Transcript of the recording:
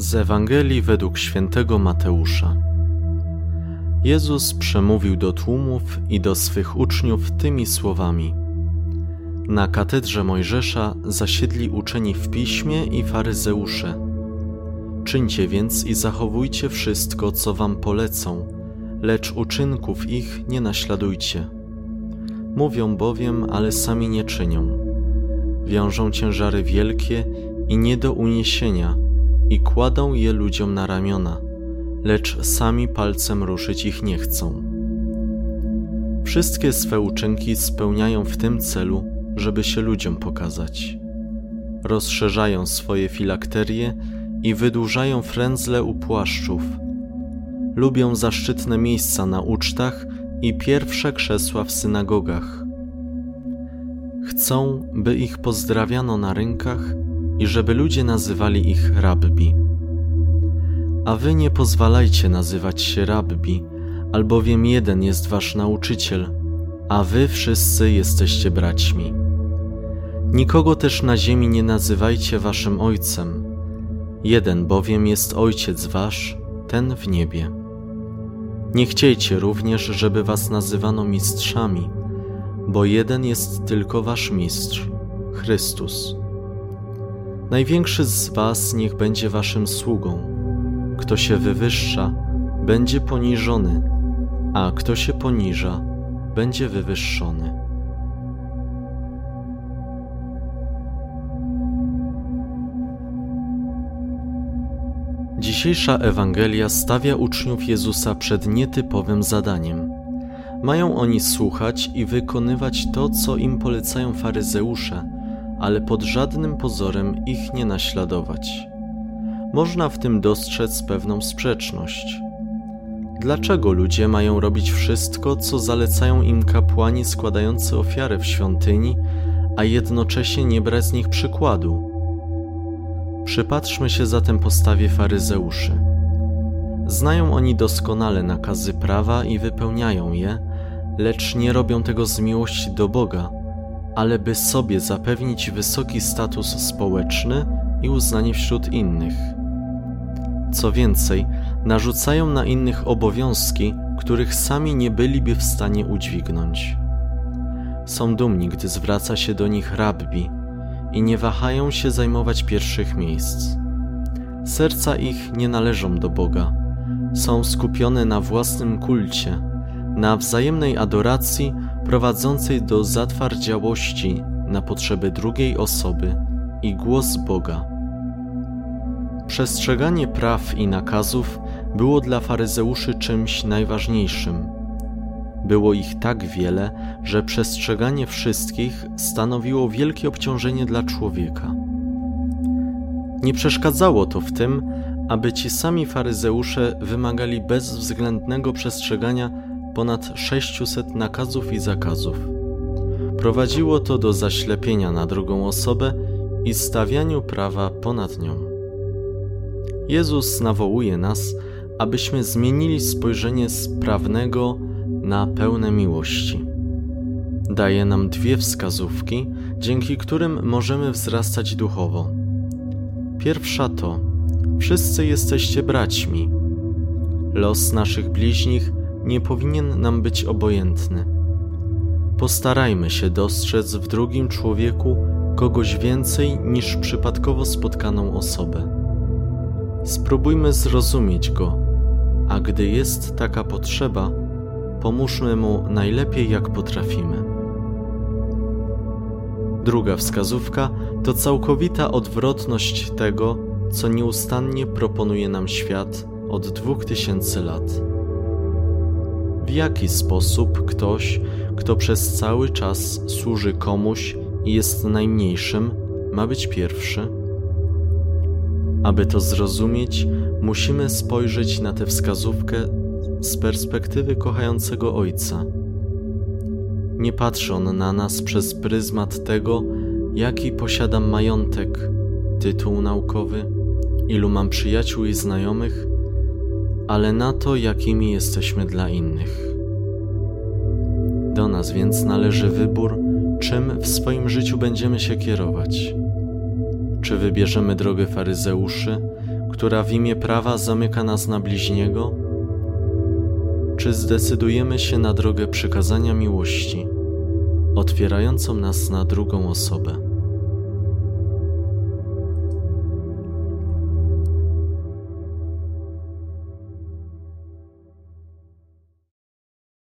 Z Ewangelii według świętego Mateusza. Jezus przemówił do tłumów i do swych uczniów tymi słowami: Na katedrze Mojżesza zasiedli uczeni w piśmie i faryzeusze. Czyńcie więc i zachowujcie wszystko, co wam polecą, lecz uczynków ich nie naśladujcie. Mówią bowiem, ale sami nie czynią. Wiążą ciężary wielkie i nie do uniesienia i kładą je ludziom na ramiona, lecz sami palcem ruszyć ich nie chcą. Wszystkie swe uczynki spełniają w tym celu, żeby się ludziom pokazać. Rozszerzają swoje filakterie i wydłużają frędzle u płaszczów. Lubią zaszczytne miejsca na ucztach i pierwsze krzesła w synagogach. Chcą, by ich pozdrawiano na rynkach i żeby ludzie nazywali ich rabbi. A wy nie pozwalajcie nazywać się rabbi, albowiem jeden jest wasz nauczyciel, a wy wszyscy jesteście braćmi. Nikogo też na ziemi nie nazywajcie waszym ojcem. Jeden bowiem jest ojciec wasz, ten w niebie. Nie chciejcie również, żeby was nazywano mistrzami, bo jeden jest tylko wasz mistrz, Chrystus. Największy z was niech będzie waszym sługą. Kto się wywyższa, będzie poniżony, a kto się poniża, będzie wywyższony. Dzisiejsza Ewangelia stawia uczniów Jezusa przed nietypowym zadaniem. Mają oni słuchać i wykonywać to, co im polecają faryzeusze ale pod żadnym pozorem ich nie naśladować. Można w tym dostrzec pewną sprzeczność. Dlaczego ludzie mają robić wszystko, co zalecają im kapłani składający ofiary w świątyni, a jednocześnie nie brać z nich przykładu? Przypatrzmy się zatem postawie faryzeuszy. Znają oni doskonale nakazy prawa i wypełniają je, lecz nie robią tego z miłości do Boga, ale by sobie zapewnić wysoki status społeczny i uznanie wśród innych. Co więcej, narzucają na innych obowiązki, których sami nie byliby w stanie udźwignąć. Są dumni, gdy zwraca się do nich rabbi i nie wahają się zajmować pierwszych miejsc. Serca ich nie należą do Boga, są skupione na własnym kulcie na wzajemnej adoracji prowadzącej do zatwardziałości na potrzeby drugiej osoby i głos Boga. Przestrzeganie praw i nakazów było dla faryzeuszy czymś najważniejszym. Było ich tak wiele, że przestrzeganie wszystkich stanowiło wielkie obciążenie dla człowieka. Nie przeszkadzało to w tym, aby ci sami faryzeusze wymagali bezwzględnego przestrzegania ponad 600 nakazów i zakazów. Prowadziło to do zaślepienia na drugą osobę i stawianiu prawa ponad nią. Jezus nawołuje nas, abyśmy zmienili spojrzenie z prawnego na pełne miłości. Daje nam dwie wskazówki, dzięki którym możemy wzrastać duchowo. Pierwsza to: Wszyscy jesteście braćmi. Los naszych bliźnich nie powinien nam być obojętny. Postarajmy się dostrzec w drugim człowieku kogoś więcej niż przypadkowo spotkaną osobę. Spróbujmy zrozumieć go, a gdy jest taka potrzeba, pomóżmy mu najlepiej jak potrafimy. Druga wskazówka to całkowita odwrotność tego, co nieustannie proponuje nam świat od dwóch tysięcy lat w jaki sposób ktoś, kto przez cały czas służy komuś i jest najmniejszym, ma być pierwszy? Aby to zrozumieć, musimy spojrzeć na tę wskazówkę z perspektywy kochającego Ojca. Nie patrzy on na nas przez pryzmat tego, jaki posiadam majątek, tytuł naukowy, ilu mam przyjaciół i znajomych, ale na to, jakimi jesteśmy dla innych. Do nas więc należy wybór, czym w swoim życiu będziemy się kierować. Czy wybierzemy drogę faryzeuszy, która w imię prawa zamyka nas na bliźniego? Czy zdecydujemy się na drogę przykazania miłości, otwierającą nas na drugą osobę?